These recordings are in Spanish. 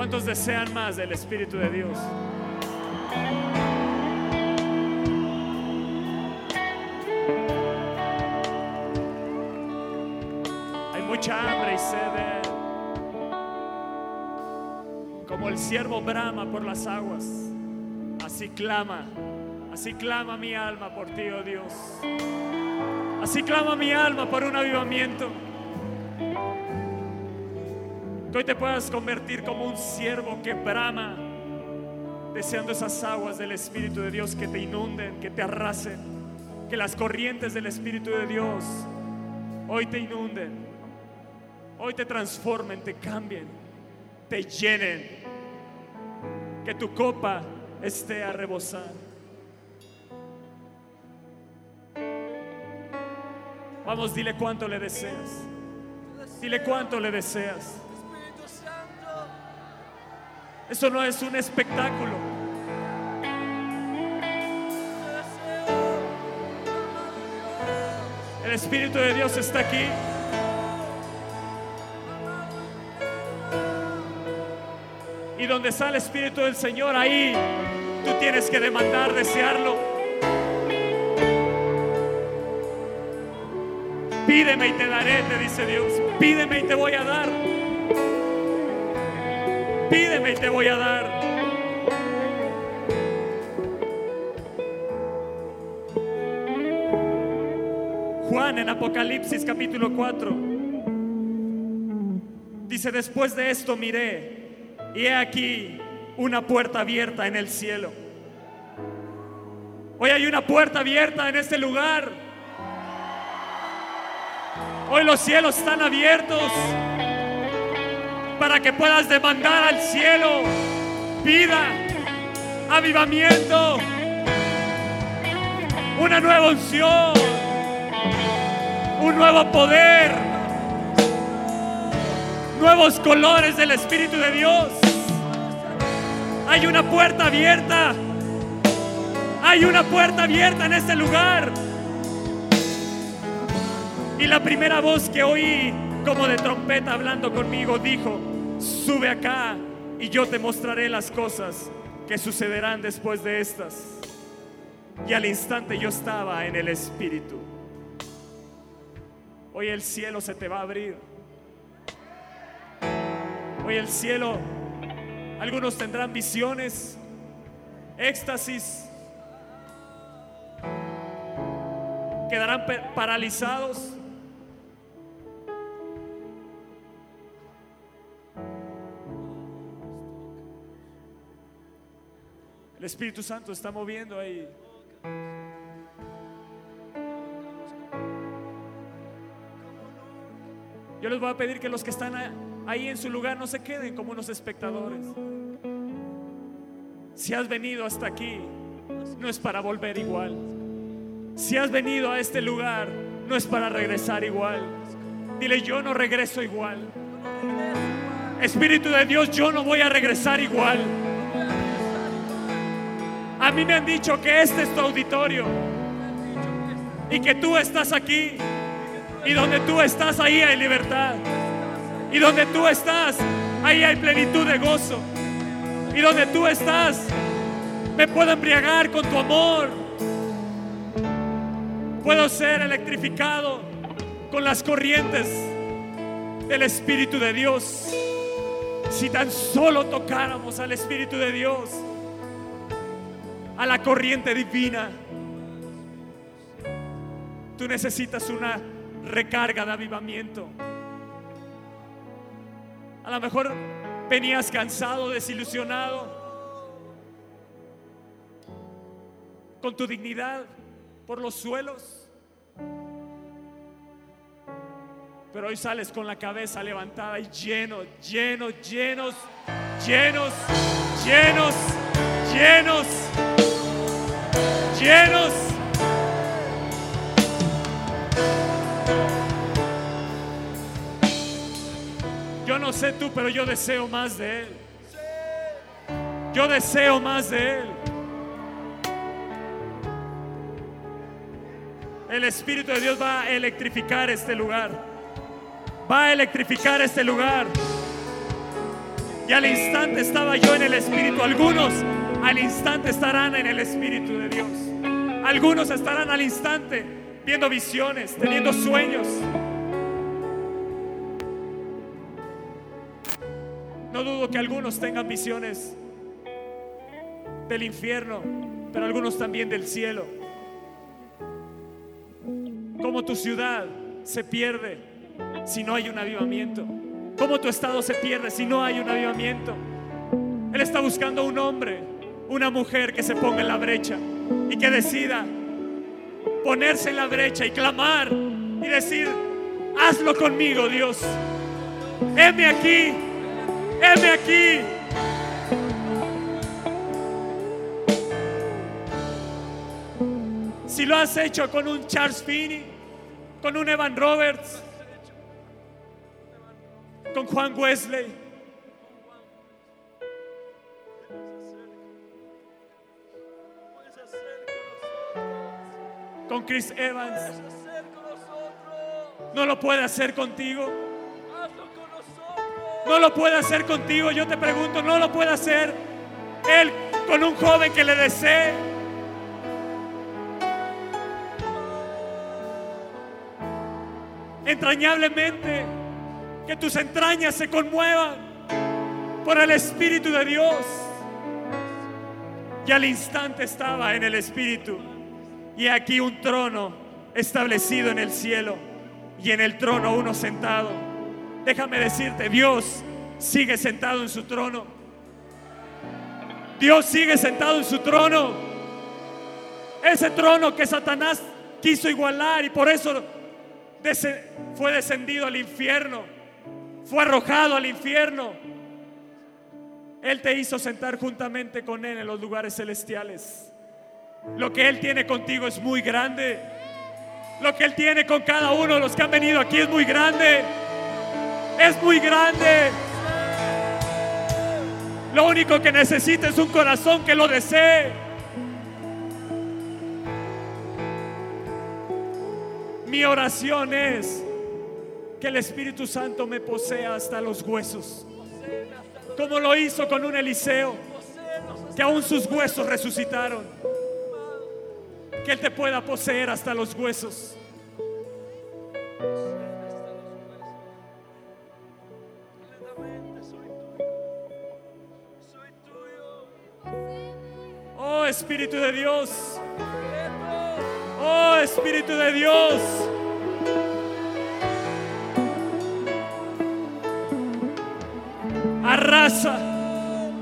¿Cuántos desean más del Espíritu de Dios? Hay mucha hambre y sed Él. Como el siervo brama por las aguas, así clama, así clama mi alma por ti, oh Dios. Así clama mi alma por un avivamiento. Que hoy te puedas convertir como un siervo que brama, deseando esas aguas del Espíritu de Dios que te inunden, que te arrasen, que las corrientes del Espíritu de Dios hoy te inunden, hoy te transformen, te cambien, te llenen, que tu copa esté a rebosar. Vamos, dile cuánto le deseas. Dile cuánto le deseas. Eso no es un espectáculo. El Espíritu de Dios está aquí. Y donde está el Espíritu del Señor, ahí tú tienes que demandar, desearlo. Pídeme y te daré, te dice Dios. Pídeme y te voy a dar. Pídeme y te voy a dar. Juan en Apocalipsis capítulo 4 dice, después de esto miré y he aquí una puerta abierta en el cielo. Hoy hay una puerta abierta en este lugar. Hoy los cielos están abiertos para que puedas demandar al cielo vida, avivamiento, una nueva unción, un nuevo poder, nuevos colores del Espíritu de Dios. Hay una puerta abierta. Hay una puerta abierta en este lugar. Y la primera voz que oí, como de trompeta hablando conmigo, dijo, sube acá y yo te mostraré las cosas que sucederán después de estas. Y al instante yo estaba en el Espíritu. Hoy el cielo se te va a abrir. Hoy el cielo, algunos tendrán visiones, éxtasis, quedarán paralizados. El Espíritu Santo está moviendo ahí. Yo les voy a pedir que los que están ahí en su lugar no se queden como unos espectadores. Si has venido hasta aquí, no es para volver igual. Si has venido a este lugar, no es para regresar igual. Dile, yo no regreso igual. Espíritu de Dios, yo no voy a regresar igual. A mí me han dicho que este es tu auditorio y que tú estás aquí. Y donde tú estás, ahí hay libertad. Y donde tú estás, ahí hay plenitud de gozo. Y donde tú estás, me puedo embriagar con tu amor. Puedo ser electrificado con las corrientes del Espíritu de Dios. Si tan solo tocáramos al Espíritu de Dios, a la corriente divina. Tú necesitas una recarga de avivamiento. A lo mejor venías cansado, desilusionado con tu dignidad por los suelos. Pero hoy sales con la cabeza levantada y lleno, lleno, llenos, llenos, llenos, llenos, llenos. Yo no sé tú, pero yo deseo más de Él. Yo deseo más de Él. El Espíritu de Dios va a electrificar este lugar. Va a electrificar este lugar. Y al instante estaba yo en el Espíritu. Algunos al instante estarán en el Espíritu de Dios. Algunos estarán al instante viendo visiones, teniendo sueños. No dudo que algunos tengan visiones del infierno, pero algunos también del cielo. Como tu ciudad se pierde si no hay un avivamiento. Como tu estado se pierde si no hay un avivamiento. Él está buscando un hombre, una mujer que se ponga en la brecha y que decida ponerse en la brecha y clamar y decir, hazlo conmigo Dios. Heme aquí, heme aquí. Si lo has hecho con un Charles Finney, con un Evan Roberts, con Juan Wesley, con Chris Evans, no lo puede hacer contigo. No lo puede hacer contigo. Yo te pregunto, no lo puede hacer él con un joven que le desee. Entrañablemente, que tus entrañas se conmuevan por el Espíritu de Dios. Y al instante estaba en el Espíritu. Y aquí un trono establecido en el cielo. Y en el trono uno sentado. Déjame decirte, Dios sigue sentado en su trono. Dios sigue sentado en su trono. Ese trono que Satanás quiso igualar y por eso fue descendido al infierno. Fue arrojado al infierno. Él te hizo sentar juntamente con Él en los lugares celestiales. Lo que Él tiene contigo es muy grande. Lo que Él tiene con cada uno de los que han venido aquí es muy grande. Es muy grande. Lo único que necesita es un corazón que lo desee. Mi oración es que el Espíritu Santo me posea hasta los huesos. Como lo hizo con un Eliseo, que aún sus huesos resucitaron. Que Él te pueda poseer hasta los huesos. Oh Espíritu de Dios. Oh Espíritu de Dios. Arrasa,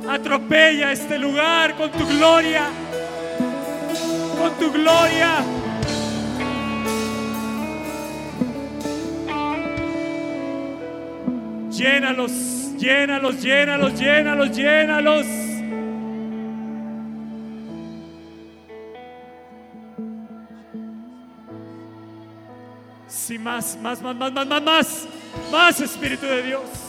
atropella este lugar con tu gloria, con tu gloria. Llénalos, llénalos, llénalos, llénalos, llénalos. Sí, más, más, más, más, más, más, más, más Espíritu de Dios.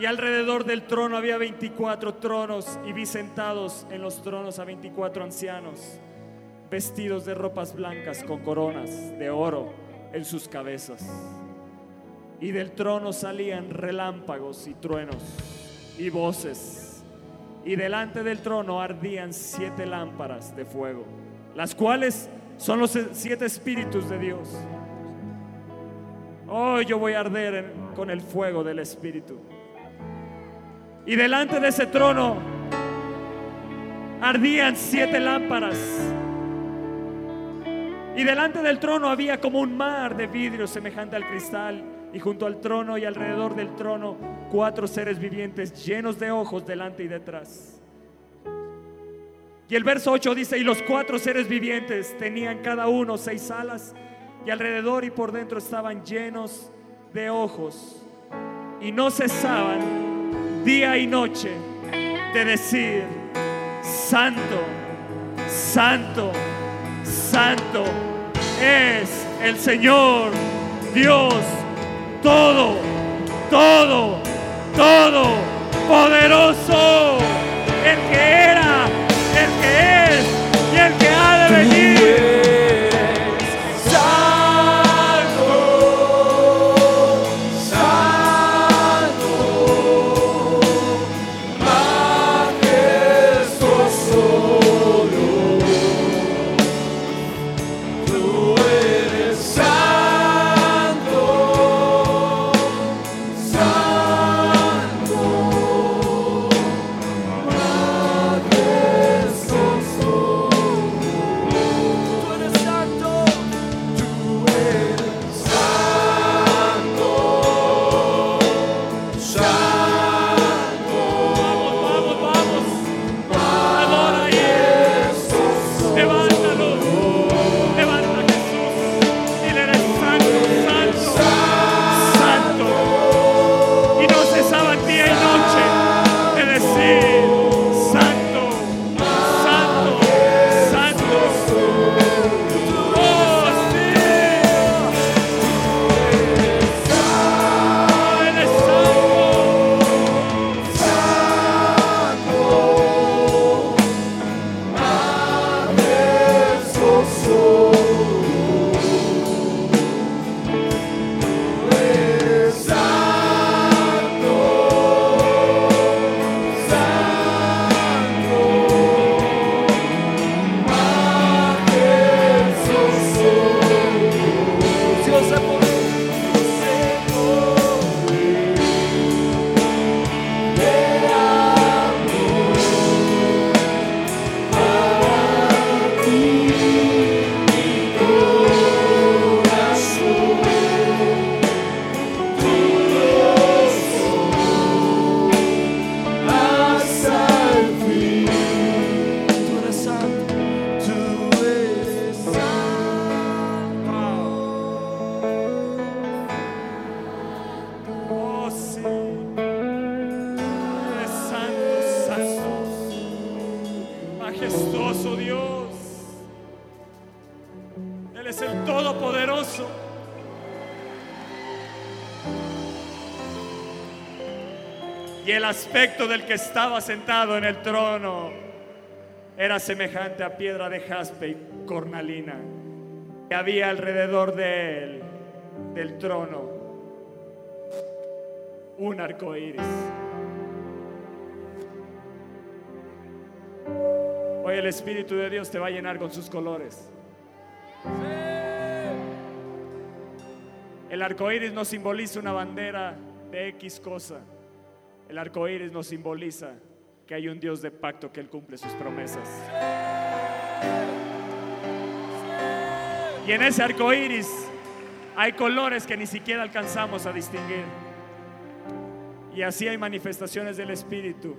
Y alrededor del trono había 24 tronos y vi sentados en los tronos a 24 ancianos, vestidos de ropas blancas con coronas de oro en sus cabezas. Y del trono salían relámpagos y truenos y voces. Y delante del trono ardían siete lámparas de fuego, las cuales son los siete espíritus de Dios. Hoy yo voy a arder con el fuego del Espíritu. Y delante de ese trono ardían siete lámparas. Y delante del trono había como un mar de vidrio semejante al cristal. Y junto al trono y alrededor del trono cuatro seres vivientes llenos de ojos delante y detrás. Y el verso 8 dice, y los cuatro seres vivientes tenían cada uno seis alas y alrededor y por dentro estaban llenos de ojos y no cesaban día y noche de decir, santo, santo, santo es el Señor Dios, todo, todo, todo, poderoso, el que era, el que es del que estaba sentado en el trono era semejante a piedra de jaspe y cornalina que había alrededor de él, del trono, un arco iris. Hoy el Espíritu de Dios te va a llenar con sus colores. El arco iris no simboliza una bandera de X cosa. El arco iris nos simboliza que hay un Dios de pacto que Él cumple sus promesas. Y en ese arco iris hay colores que ni siquiera alcanzamos a distinguir. Y así hay manifestaciones del Espíritu,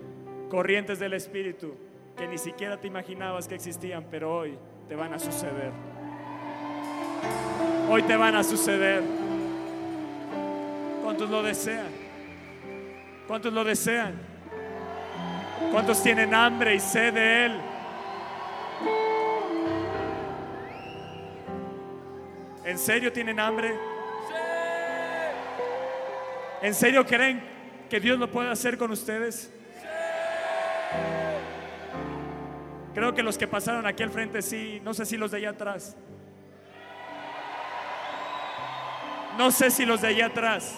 corrientes del Espíritu, que ni siquiera te imaginabas que existían, pero hoy te van a suceder. Hoy te van a suceder. ¿Cuántos lo desean? ¿Cuántos lo desean? ¿Cuántos tienen hambre y sed de Él? ¿En serio tienen hambre? ¿En serio creen que Dios lo puede hacer con ustedes? Creo que los que pasaron aquí al frente sí, no sé si los de allá atrás. No sé si los de allá atrás.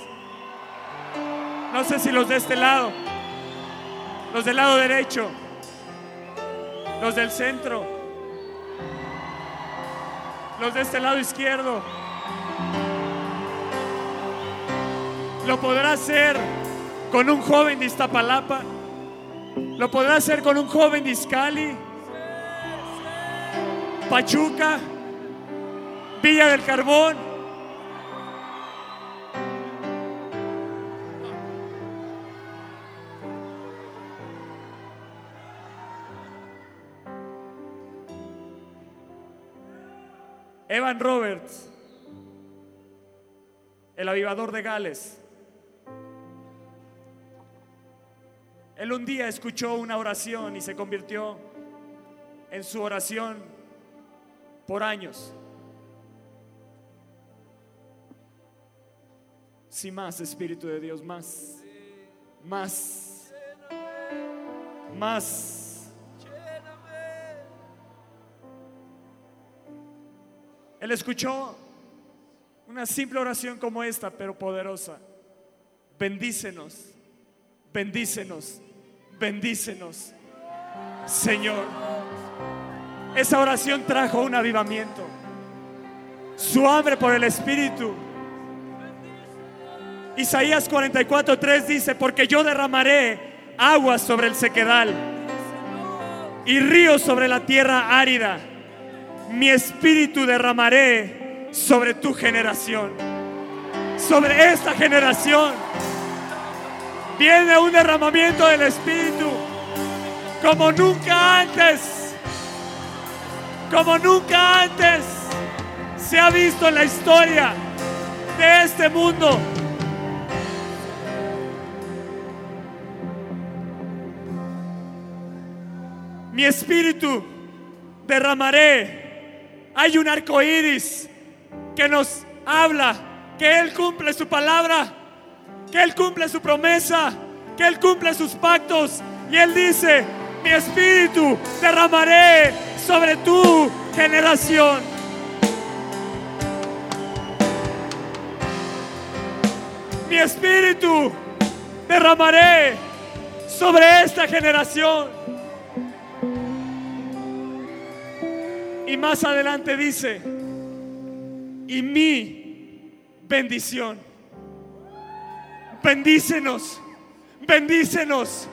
No sé si los de este lado. Los del lado derecho. Los del centro. Los de este lado izquierdo. Lo podrá hacer con un joven de Iztapalapa. Lo podrá hacer con un joven de Izcali. Pachuca. Villa del Carbón. Evan Roberts, el avivador de Gales. Él un día escuchó una oración y se convirtió en su oración por años. Sí, más Espíritu de Dios, más, más. más. Él escuchó una simple oración como esta, pero poderosa. Bendícenos, bendícenos, bendícenos, Señor. Esa oración trajo un avivamiento. Su hambre por el Espíritu. Isaías 44:3 dice, porque yo derramaré aguas sobre el sequedal y ríos sobre la tierra árida. Mi espíritu derramaré sobre tu generación. Sobre esta generación viene un derramamiento del Espíritu como nunca antes. Como nunca antes se ha visto en la historia de este mundo. Mi espíritu derramaré. Hay un arco iris que nos habla que Él cumple su palabra, que Él cumple su promesa, que Él cumple sus pactos. Y Él dice: Mi espíritu derramaré sobre tu generación. Mi espíritu derramaré sobre esta generación. Y más adelante dice, y mi bendición. Bendícenos, bendícenos,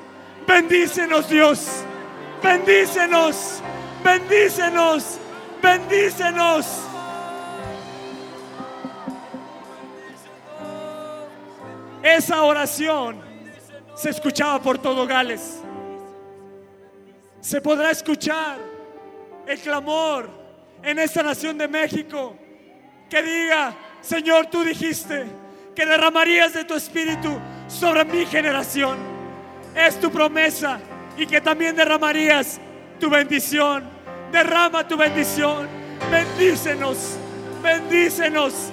bendícenos Dios, bendícenos, bendícenos, bendícenos. Esa oración se escuchaba por todo Gales. Se podrá escuchar el clamor en esta nación de México que diga, Señor, tú dijiste que derramarías de tu espíritu sobre mi generación. Es tu promesa y que también derramarías tu bendición. Derrama tu bendición. Bendícenos, bendícenos,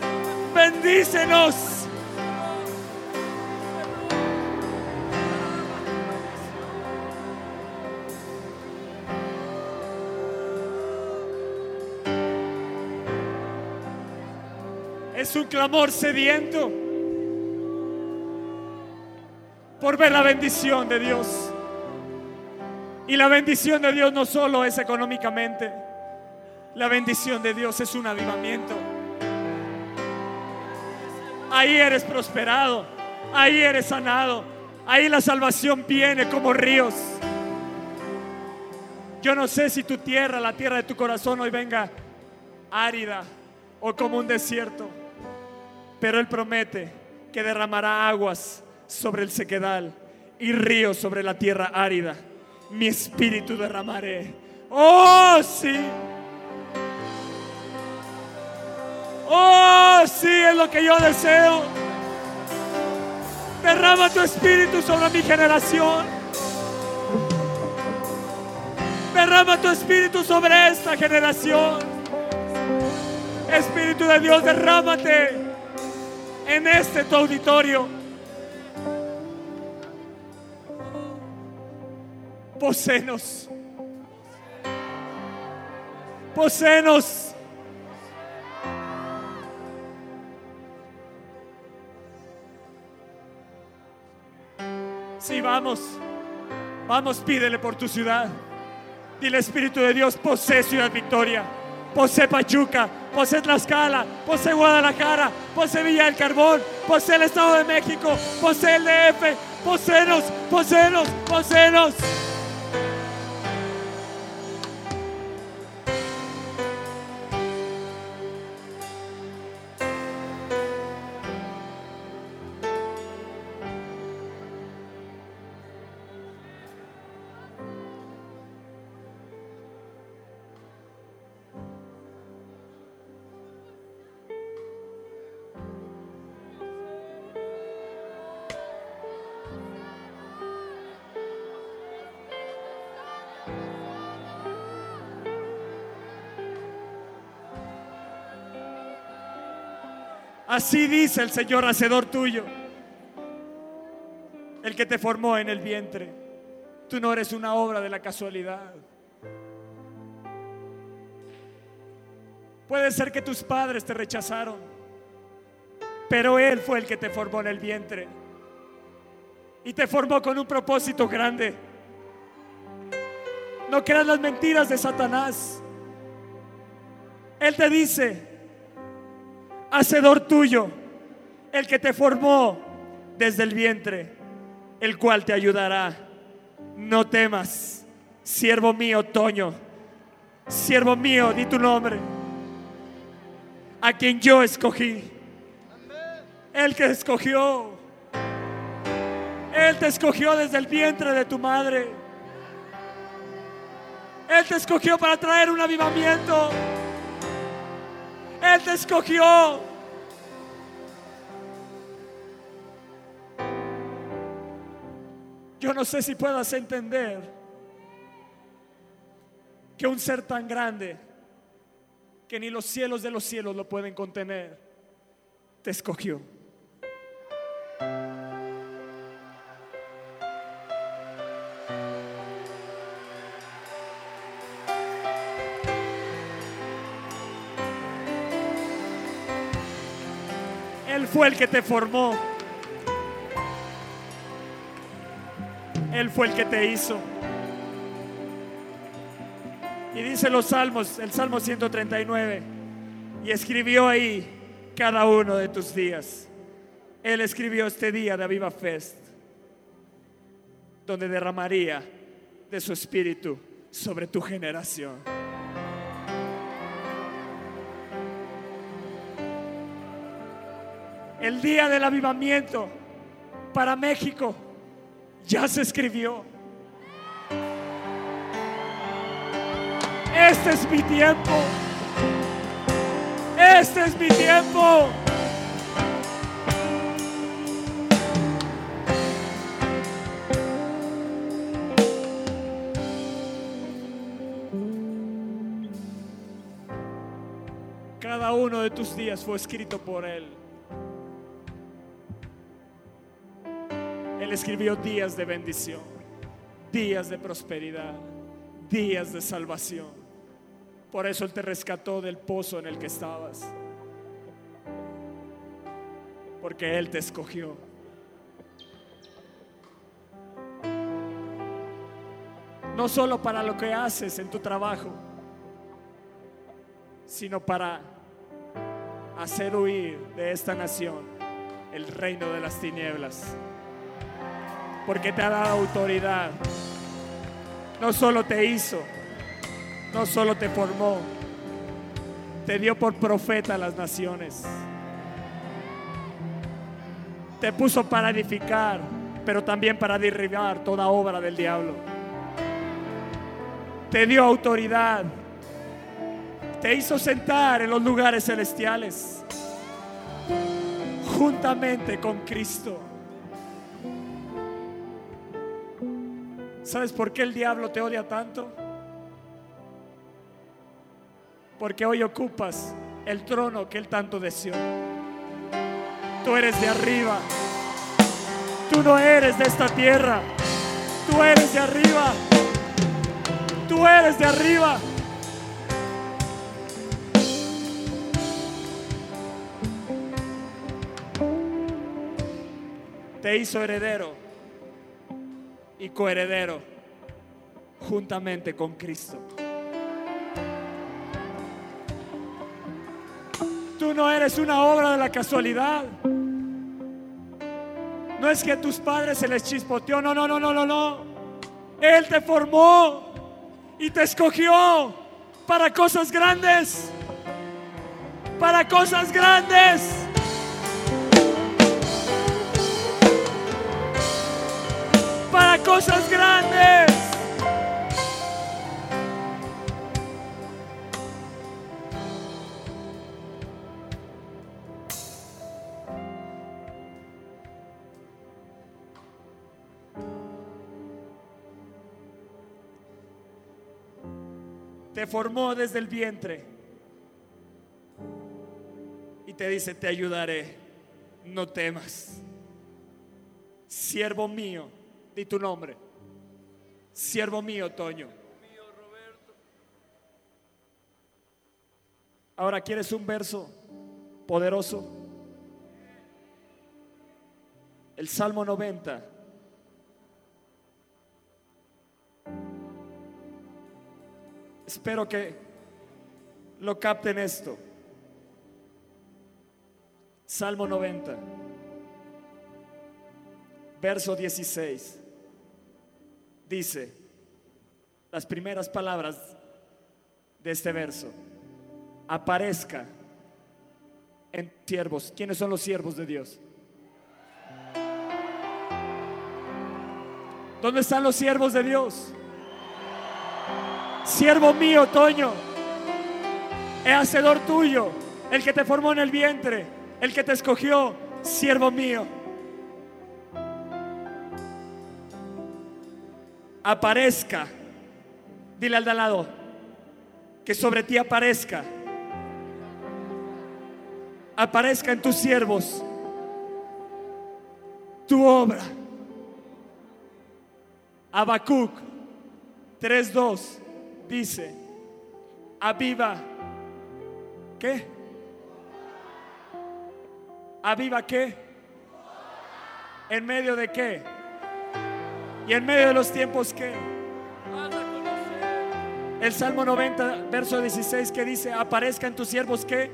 bendícenos. Es un clamor sediento por ver la bendición de Dios. Y la bendición de Dios no solo es económicamente, la bendición de Dios es un avivamiento. Ahí eres prosperado, ahí eres sanado, ahí la salvación viene como ríos. Yo no sé si tu tierra, la tierra de tu corazón hoy venga árida o como un desierto. Pero Él promete que derramará aguas sobre el sequedal y ríos sobre la tierra árida. Mi espíritu derramaré. Oh, sí. Oh, sí, es lo que yo deseo. Derrama tu espíritu sobre mi generación. Derrama tu espíritu sobre esta generación. Espíritu de Dios, derrámate en este tu auditorio. Posenos. Posenos. Sí, vamos. Vamos, pídele por tu ciudad. Dile Espíritu de Dios, posee Ciudad Victoria, posee Pachuca, posee Tlaxcala, posee Guadalajara, posee Villa del Carbón, posee el Estado de México, posee el DF, poseenos, poseenos, poseenos. Así dice el Señor hacedor tuyo, el que te formó en el vientre. Tú no eres una obra de la casualidad. Puede ser que tus padres te rechazaron, pero Él fue el que te formó en el vientre y te formó con un propósito grande. No creas las mentiras de Satanás. Él te dice, hacedor tuyo, el que te formó desde el vientre, el cual te ayudará. No temas, siervo mío, Toño, siervo mío, di tu nombre, a quien yo escogí. El que escogió, Él te escogió desde el vientre de tu madre. Él te escogió para traer un avivamiento. Él te escogió. Yo no sé si puedas entender que un ser tan grande, que ni los cielos de los cielos lo pueden contener, te escogió. Fue el que te formó. Él fue el que te hizo. Y dice los salmos, el Salmo 139, y escribió ahí cada uno de tus días. Él escribió este día de Aviva Fest, donde derramaría de su espíritu sobre tu generación. El día del avivamiento para México ya se escribió. Este es mi tiempo. Este es mi tiempo. Cada uno de tus días fue escrito por Él. Él escribió días de bendición, días de prosperidad, días de salvación. Por eso Él te rescató del pozo en el que estabas. Porque Él te escogió. No solo para lo que haces en tu trabajo, sino para hacer huir de esta nación el reino de las tinieblas porque te ha dado autoridad. No solo te hizo, no solo te formó, te dio por profeta a las naciones. Te puso para edificar, pero también para derribar toda obra del diablo. Te dio autoridad. Te hizo sentar en los lugares celestiales juntamente con Cristo. ¿Sabes por qué el diablo te odia tanto? Porque hoy ocupas el trono que él tanto deseó. Tú eres de arriba. Tú no eres de esta tierra. Tú eres de arriba. Tú eres de arriba. Te hizo heredero y coheredero juntamente con Cristo. Tú no eres una obra de la casualidad. No es que a tus padres se les chispoteó, no, no, no, no, no, no. Él te formó y te escogió para cosas grandes. Para cosas grandes. Cosas grandes. Te formó desde el vientre. Y te dice, te ayudaré, no temas, siervo mío Di tu nombre. Siervo mío, Toño. Ahora, ¿quieres un verso poderoso? El Salmo 90. Espero que lo capten esto. Salmo 90, verso 16. Dice las primeras palabras de este verso. Aparezca en siervos. ¿Quiénes son los siervos de Dios? ¿Dónde están los siervos de Dios? Siervo mío, Toño, es hacedor tuyo, el que te formó en el vientre, el que te escogió, siervo mío. Aparezca, dile al de lado, que sobre ti aparezca, aparezca en tus siervos tu obra. Habacuc 3:2 dice, aviva, ¿qué? ¿Aviva qué? ¿En medio de qué? ¿Y en medio de los tiempos qué? El Salmo 90, verso 16 que dice, aparezca en tus siervos qué?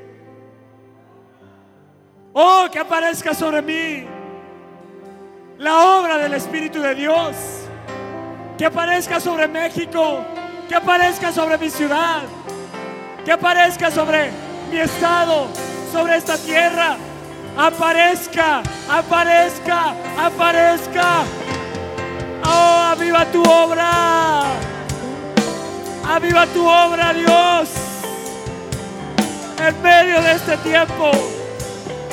Oh, que aparezca sobre mí la obra del Espíritu de Dios. Que aparezca sobre México, que aparezca sobre mi ciudad, que aparezca sobre mi estado, sobre esta tierra. Aparezca, aparezca, aparezca. Oh, aviva tu obra. Aviva tu obra, Dios. En medio de este tiempo,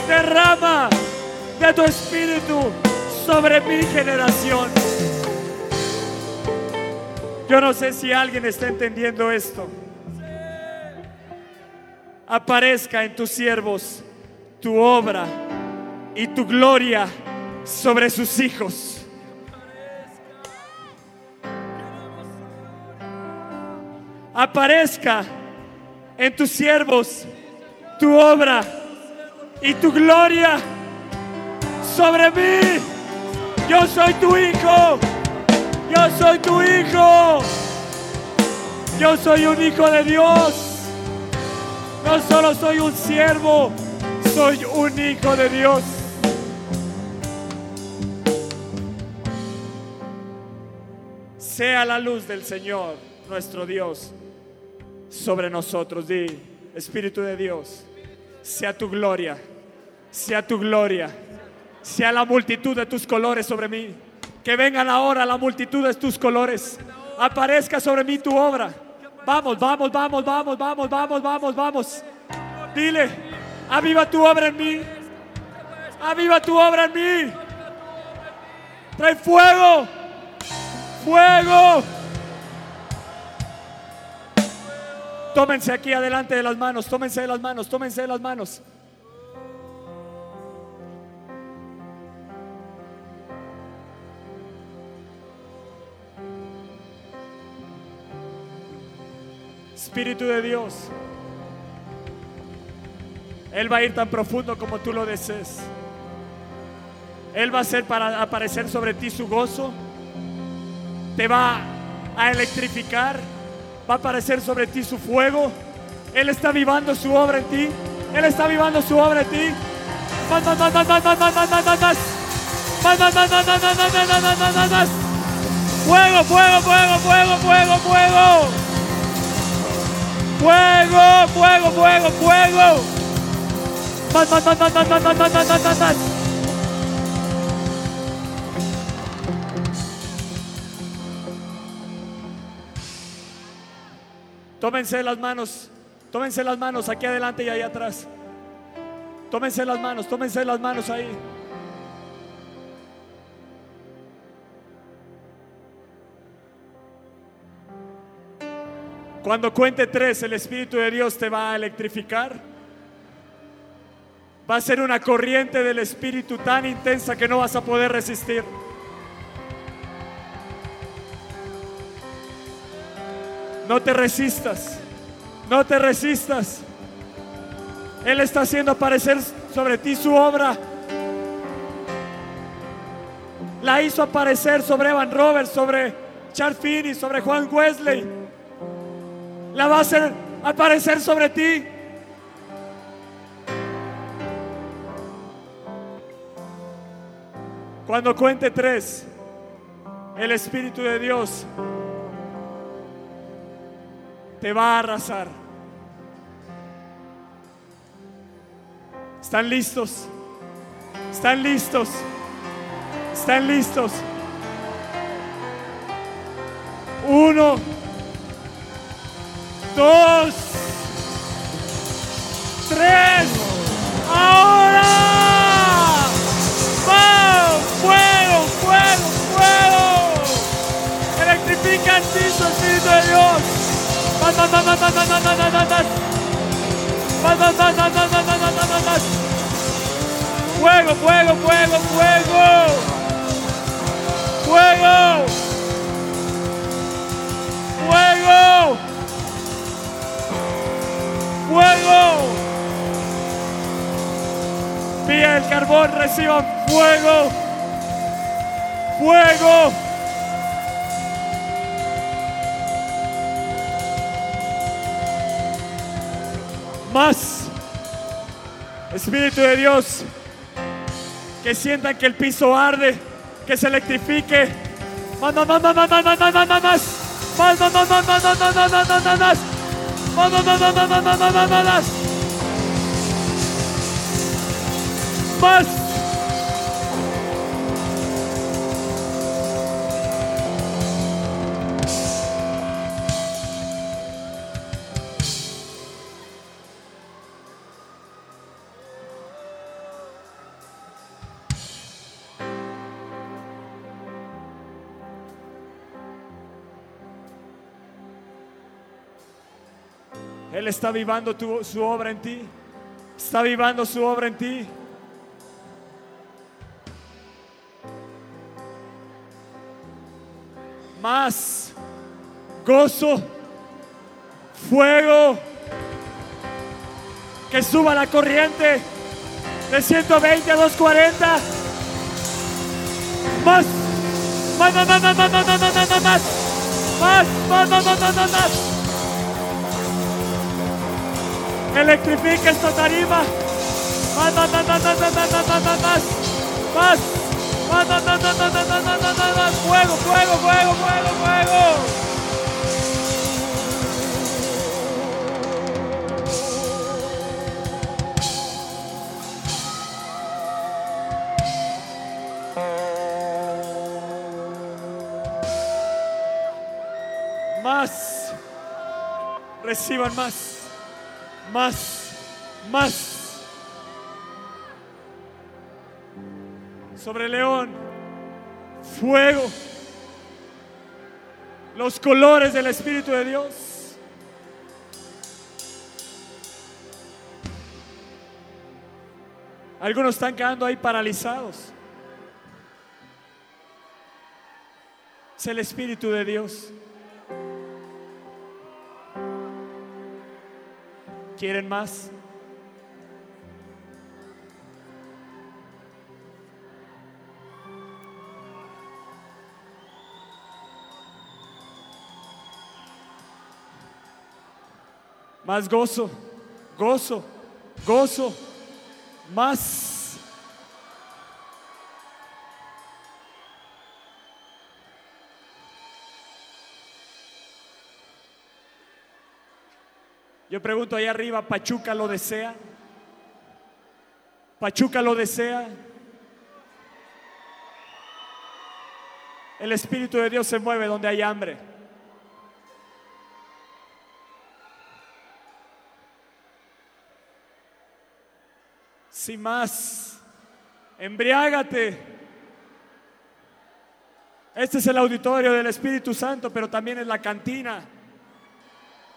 derrama de tu espíritu sobre mi generación. Yo no sé si alguien está entendiendo esto. Aparezca en tus siervos tu obra y tu gloria sobre sus hijos. Aparezca en tus siervos tu obra y tu gloria sobre mí. Yo soy tu hijo. Yo soy tu hijo. Yo soy un hijo de Dios. No solo soy un siervo, soy un hijo de Dios. Sea la luz del Señor, nuestro Dios, sobre nosotros. Di, Espíritu de Dios, sea tu gloria, sea tu gloria, sea la multitud de tus colores sobre mí. Que vengan ahora la multitud de tus colores. Aparezca sobre mí tu obra. Vamos, vamos, vamos, vamos, vamos, vamos, vamos, vamos. Dile, aviva tu obra en mí. Aviva tu obra en mí. Trae fuego. Fuego. Tómense aquí adelante de las manos, tómense de las manos, tómense de las manos. Espíritu de Dios, Él va a ir tan profundo como tú lo desees. Él va a hacer para aparecer sobre ti su gozo, te va a electrificar, va a aparecer sobre ti su fuego. Él está vivando su obra en ti. Él está vivando su obra en ti. Fuego, fuego, fuego, fuego, fuego, fuego. Fuego, fuego, fuego, fuego. Tómense las manos, tómense las manos aquí adelante y ahí atrás. Tómense las manos, tómense las manos ahí. Cuando cuente tres, el Espíritu de Dios te va a electrificar. Va a ser una corriente del Espíritu tan intensa que no vas a poder resistir. No te resistas. No te resistas. Él está haciendo aparecer sobre ti su obra. La hizo aparecer sobre Evan Roberts, sobre Charles Finney, sobre Juan Wesley. La va a hacer aparecer sobre ti. Cuando cuente tres, el Espíritu de Dios te va a arrasar. ¿Están listos? ¿Están listos? ¿Están listos? Uno, dos, tres, ahora. ¡Vamos! ¡Fuego, fuego, fuego! Electrifica el piso, Espíritu de Dios. Fuego, fuego, fuego, fuego. Fuego. Fuego. Fuego. Vía el carbón, reciban fuego. Fuego. Espíritu de Dios. Que sientan que el piso arde. Que se electrifique. Más, está vivando tu- su obra en ti. Está vivando su obra en ti. Más gozo, fuego, que suba la corriente de 120 a 240. Más, más, más, más, más, más, más, más, más, más, más, más, más, más, Electrifica esta tarima. Más, más, más, más, más, más, más, más, más, más, más. Más, más, más, más, más, más, más, más, más, más. Fuego, fuego, fuego, fuego, fuego. Más. Reciban más. Más. Más. Sobre el león. Fuego. Los colores del Espíritu de Dios. Algunos están quedando ahí paralizados. Es el Espíritu de Dios. ¿Quieren más? Más gozo, gozo, gozo, más. Yo pregunto ahí arriba, ¿Pachuca lo desea? ¿Pachuca lo desea? El Espíritu de Dios se mueve donde hay hambre. Sin más, embriágate. Este es el auditorio del Espíritu Santo, pero también es la cantina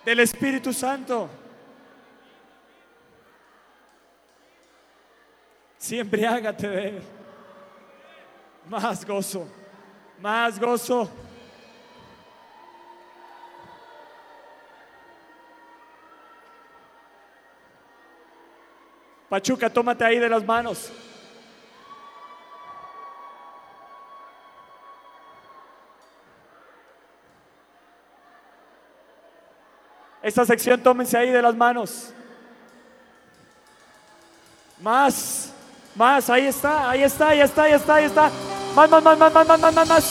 del Espíritu Santo. Siempre hágate de Él. Más gozo, más gozo. Pachuca, tómate ahí de las manos. Esta sección tómense ahí de las manos. Más, más, ahí está, ahí está, ahí está, ahí está, ahí está. Más, más, más, más, más, más, más, más, más,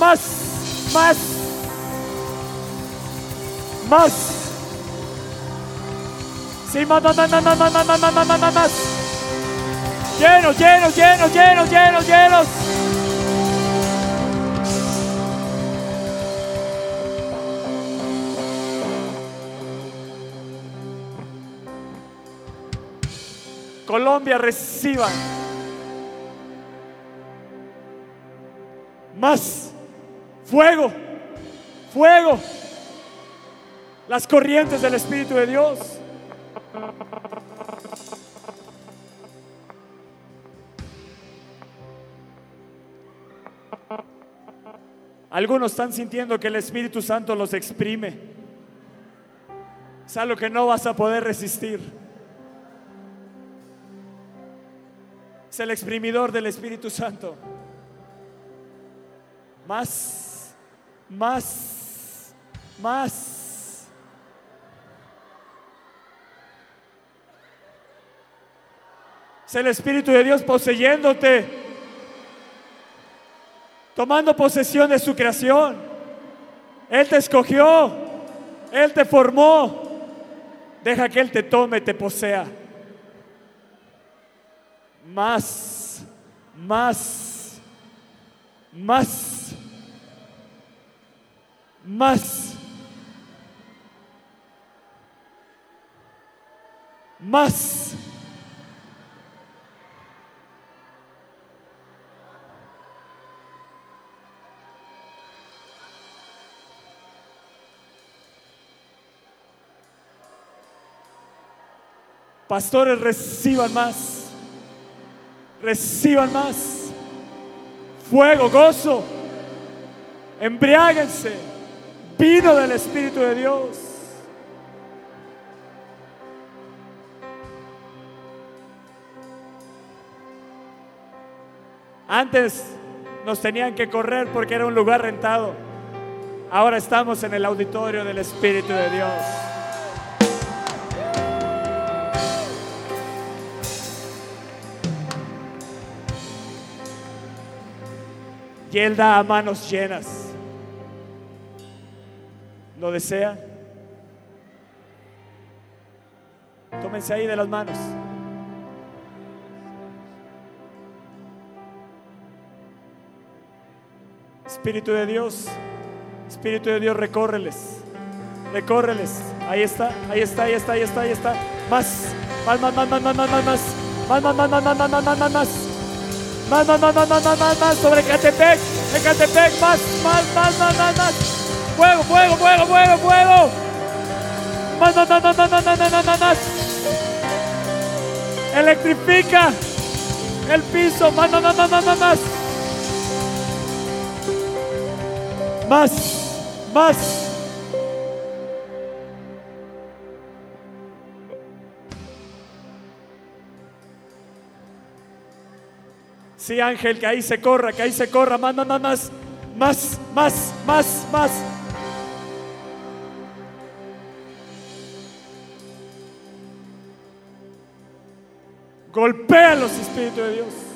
más, más, más. Sí, más, más, más, más, más, más, más, más, más, más, más. Llenos, llenos, llenos, llenos, llenos, llenos. Colombia reciban más fuego, fuego, las corrientes del Espíritu de Dios. Algunos están sintiendo que el Espíritu Santo los exprime. Es algo que no vas a poder resistir. Es el exprimidor del Espíritu Santo. Más, más, más. Es el Espíritu de Dios poseyéndote, tomando posesión de su creación. Él te escogió, Él te formó. Deja que Él te tome, te posea más, más, más, más, más. Pastores reciban más reciban más. Fuego, gozo, embriáguense, vino del Espíritu de Dios. Antes nos tenían que correr porque era un lugar rentado. Ahora estamos en el auditorio del Espíritu de Dios. Y Él da a manos llenas. ¿Lo desea? Tómense ahí de las manos. Espíritu de Dios, Espíritu de Dios, recórreles, recórreles. Ahí está, ahí está, ahí está, ahí está, ahí está. Más, más, más, más, más, más, más, más, más, más, más, más, más, más, más, más, más, más. Más, más, más, más, más, más, sobre Catepec, Catepec, más, más, más, más, más, más. Fuego, fuego, fuego, fuego, fuego. Más, más, más, más, más, más, más, más, más. Electrifica el piso, más, más, más, más, más, más, más. Más, Sí, Ángel, que ahí se corra, que ahí se corra. Más, más, más, más, más, más, más. Golpea los espíritus de Dios.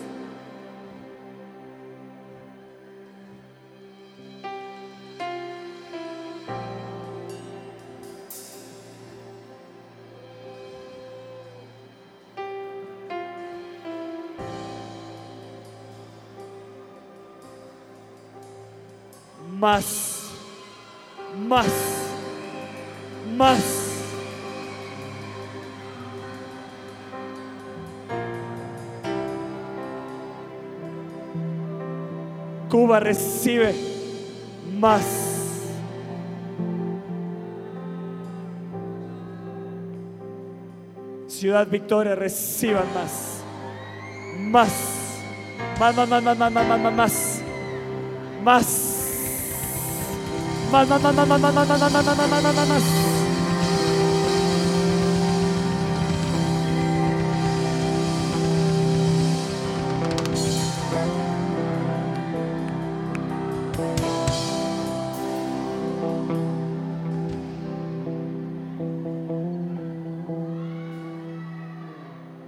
Más, más, más. Cuba recibe más. Ciudad Victoria reciban más. Más. Más, más, más, más, más, más, más, más, más.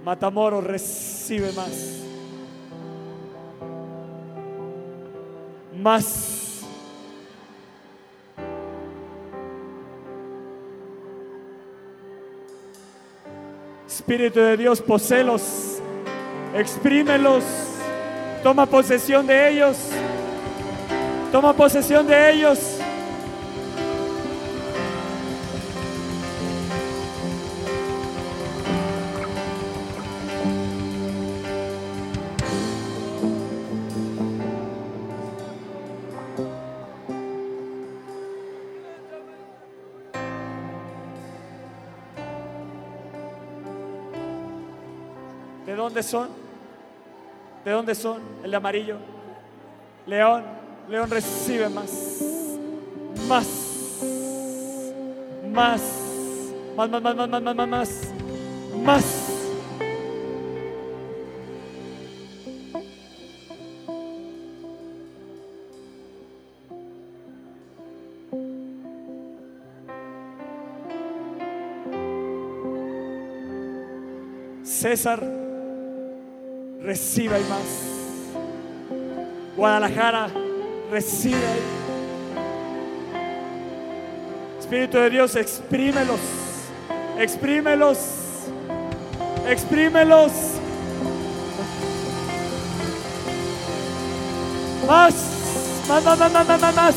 Matamoros recibe más. Más. Espíritu de Dios, poselos, exprímelos, toma posesión de ellos, toma posesión de ellos. Dónde son? ¿De dónde son? El de amarillo. León, León recibe más. Más. Más. Más, más, más, más, más, más, más, más. Más. César, reciba y más. Guadalajara, recibe. Espíritu de Dios, exprímelos, exprímelos, exprímelos. Más, más, más, más, más, más.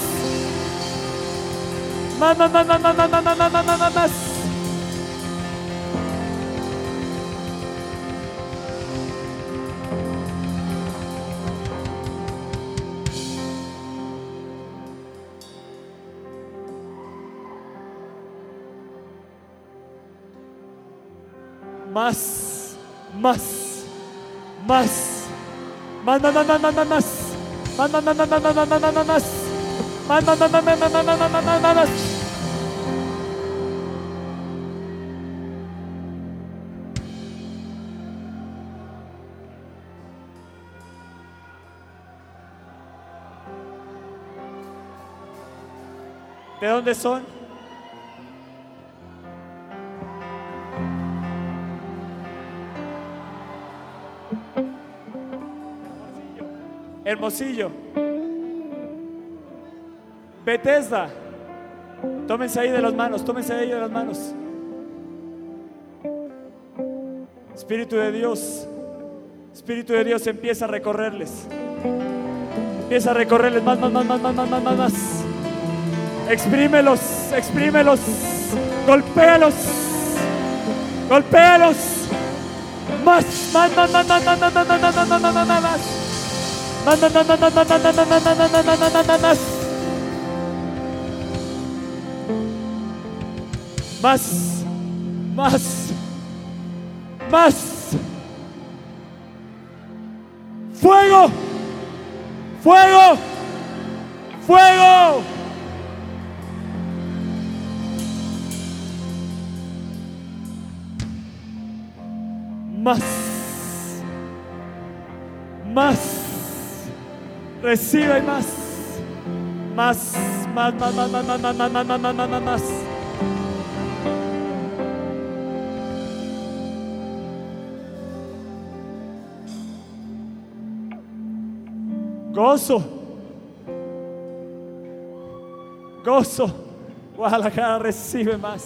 Más, más, más, más, más, más, más, más, más, ますますますまなまなまなますまなまなまなまなまなますまなまなまなまなまなまます ¿De dónde son? Hermosillo. Bethesda. Tómense ahí de las manos, tómense ahí de las manos. Espíritu de Dios, Espíritu de Dios empieza a recorrerles. Empieza a recorrerles más, más, más, más, más, más, más, más. Exprímelos, exprímelos, golpéalos, golpéalos. Más, más, más, más, más, más, más, más, más, más, más, más, más, más, más, más. Fuego, fuego, fuego. Más, más. Recibe más. Más, más, más, más, más, más, más, más, más, más, más, más, más. Gozo. Gozo. Guadalajara recibe más.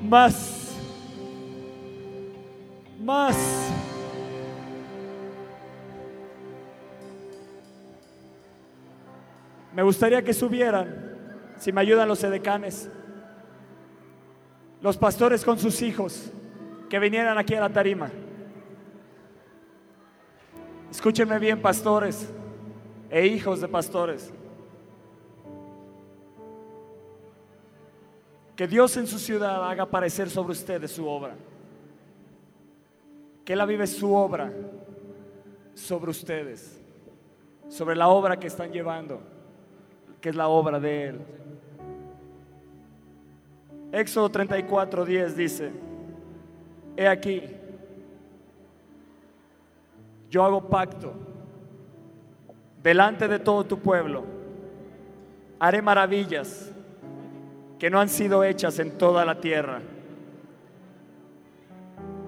Más. Más. Me gustaría que subieran, si me ayudan los edecanes, los pastores con sus hijos, que vinieran aquí a la tarima. Escúchenme bien, pastores e hijos de pastores. Que Dios en su ciudad haga aparecer sobre ustedes su obra. Que Él avive su obra sobre ustedes, sobre la obra que están llevando que es la obra de Él. Éxodo 34, 10 dice, he aquí, yo hago pacto delante de todo tu pueblo, haré maravillas que no han sido hechas en toda la tierra.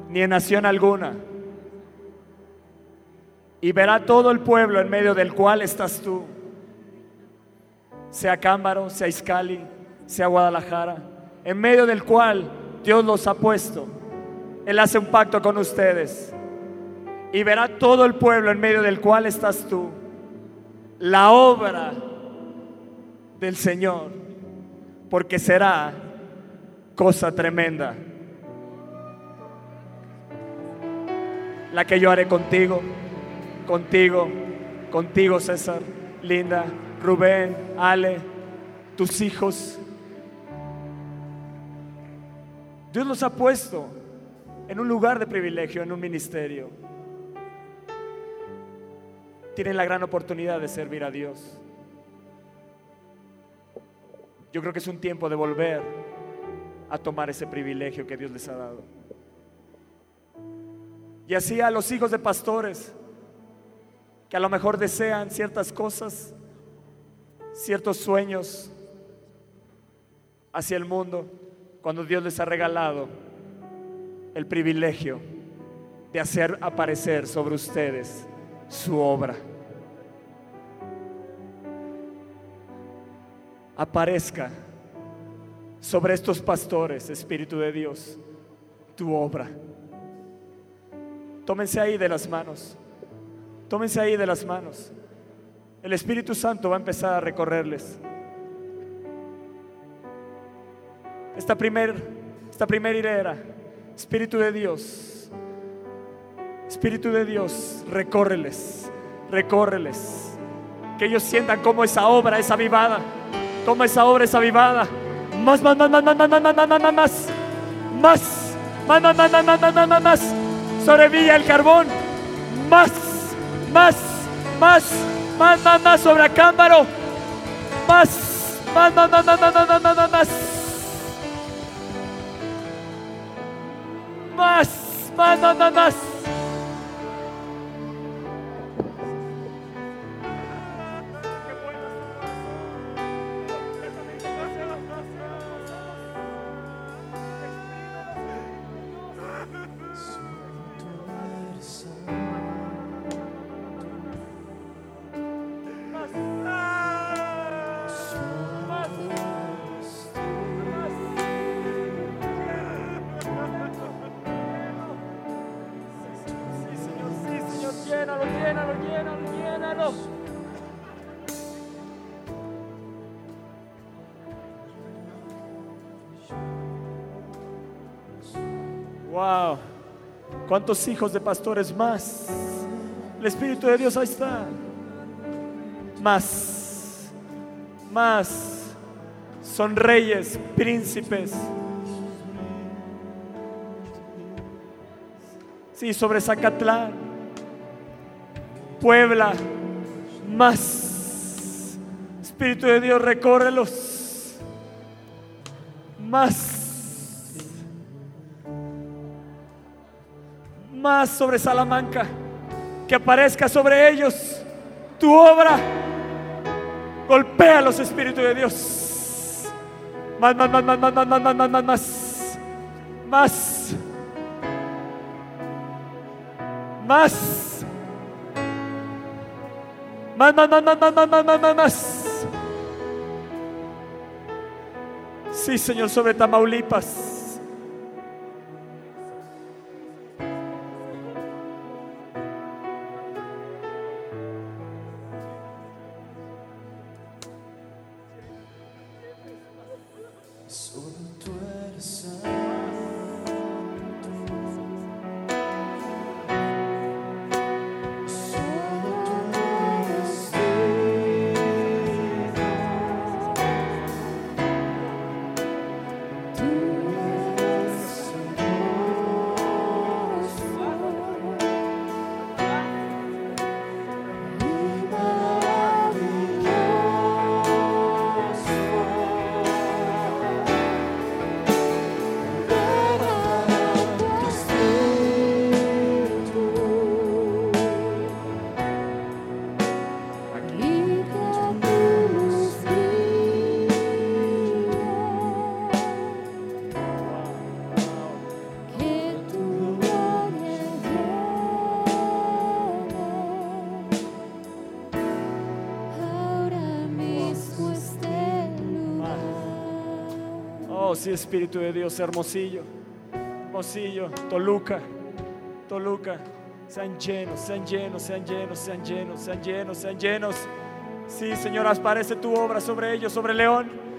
ni en nación alguna. Y verá todo el pueblo en medio del cual estás tú, sea Cámbaro, sea Iscali, sea Guadalajara, en medio del cual Dios los ha puesto. Él hace un pacto con ustedes. Y verá todo el pueblo en medio del cual estás tú. La obra del Señor. Porque será cosa tremenda. La que yo haré contigo, contigo, contigo César, Linda, Rubén, Ale, tus hijos. Dios los ha puesto en un lugar de privilegio, en un ministerio. Tienen la gran oportunidad de servir a Dios. Yo creo que es un tiempo de volver a tomar ese privilegio que Dios les ha dado. Y así a los hijos de pastores que a lo mejor desean ciertas cosas, ciertos sueños hacia el mundo, cuando Dios les ha regalado el privilegio de hacer aparecer sobre ustedes su obra. Aparezca sobre estos pastores, Espíritu de Dios, tu obra. Tómense ahí de las manos. Tómense ahí de las manos. El Espíritu Santo va a empezar a recorrerles. Esta primer, esta primera hilera, Espíritu de Dios, Espíritu de Dios, recórreles, recórreles. Que ellos sientan como esa obra es avivada, como esa obra es avivada. Más, más, más, más, más, más, más, más, más, más, más, más, más, más, más, más, más, más, más, más, sobre Villa el Carbón, más, más, más, más, más, más sobre Acámbaro, más, más, más, más, más, más, más, más, más, más, más, más, más, más, más, hijos de pastores más. El Espíritu de Dios ahí está. Más, más. Son reyes, príncipes. Sí, sobre Zacatlán, Puebla, más. Espíritu de Dios, recórrelos. Más. Más sobre Salamanca. Que aparezca sobre ellos tu obra. Golpea los Espíritus de Dios. Más, más, más, más, más, más, más, más, más, más, más. Más. Más. Más, más, más, más, más, más, más, más, más, más. Sí, Señor, sobre Tamaulipas. Sí, Espíritu de Dios, Hermosillo, Hermosillo, Toluca, Toluca. Sean llenos, sean llenos, sean llenos, sean llenos, sean llenos, sean llenos. Sí, Señor, aparece tu obra sobre ellos, sobre León.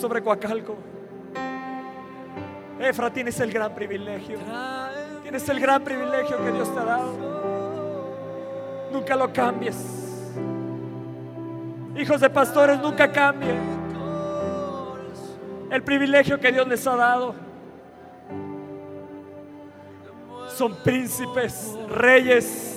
Sobre Coacalco. Efra, tienes el gran privilegio. Tienes el gran privilegio que Dios te ha dado. Nunca lo cambies. Hijos de pastores, nunca cambien el privilegio que Dios les ha dado. Son príncipes, reyes,